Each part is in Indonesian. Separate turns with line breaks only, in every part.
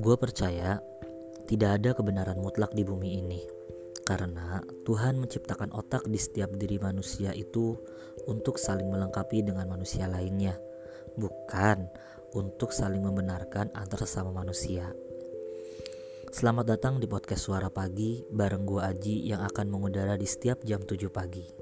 Gue percaya tidak ada kebenaran mutlak di bumi ini, karena Tuhan menciptakan otak di setiap diri manusia itu untuk saling melengkapi dengan manusia lainnya, bukan untuk saling membenarkan antar sesama manusia. Selamat datang di podcast Suara Pagi bareng gue Aji yang akan mengudara di setiap jam 7 pagi.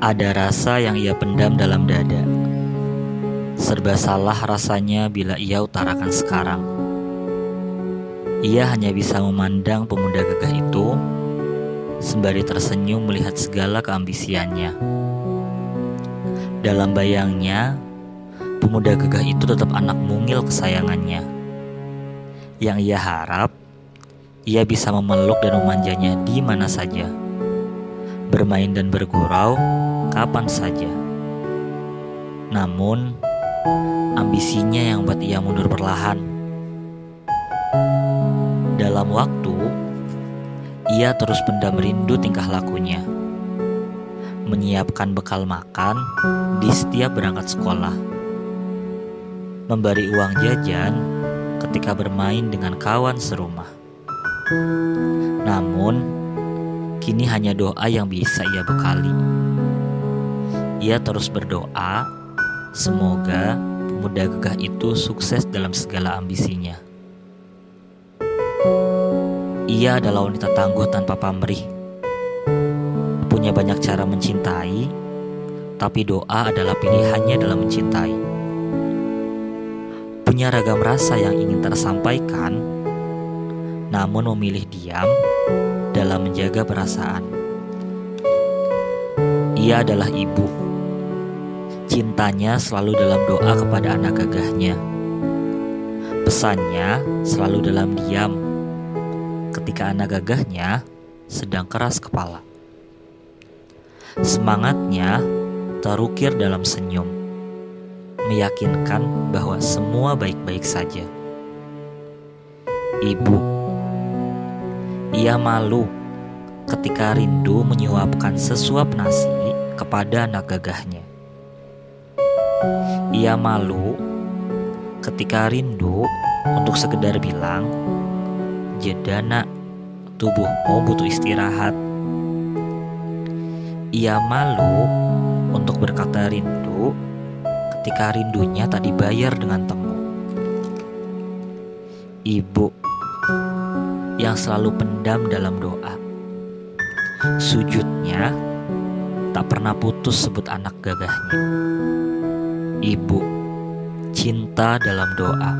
Ada rasa yang ia pendam dalam dada. Serba salah rasanya bila ia utarakan sekarang. Ia hanya bisa memandang pemuda gagah itu sembari tersenyum melihat segala keambisiannya. Dalam bayangnya, pemuda gagah itu tetap anak mungil kesayangannya. Yang ia harap, ia bisa memeluk dan memanjanya di mana saja bermain dan bergurau kapan saja. Namun, ambisinya yang buat ia mundur perlahan. Dalam waktu, ia terus pendam rindu tingkah lakunya. Menyiapkan bekal makan di setiap berangkat sekolah. Memberi uang jajan ketika bermain dengan kawan serumah. Namun, Kini hanya doa yang bisa ia bekali. Ia terus berdoa, semoga pemuda gagah itu sukses dalam segala ambisinya. Ia adalah wanita tangguh tanpa pamrih. Punya banyak cara mencintai, tapi doa adalah pilihannya dalam mencintai. Punya ragam rasa yang ingin tersampaikan, namun memilih diam dalam menjaga perasaan. Ia adalah ibu. Cintanya selalu dalam doa kepada anak gagahnya. Pesannya selalu dalam diam ketika anak gagahnya sedang keras kepala. Semangatnya terukir dalam senyum, meyakinkan bahwa semua baik-baik saja. Ibu ia malu ketika rindu menyuapkan sesuap nasi kepada anak gagahnya. Ia malu ketika rindu untuk sekedar bilang, "Jeda nak, tubuhmu butuh istirahat." Ia malu untuk berkata rindu ketika rindunya tak dibayar dengan temu. Ibu yang selalu pendam dalam doa. Sujudnya tak pernah putus sebut anak gagahnya. Ibu, cinta dalam doa.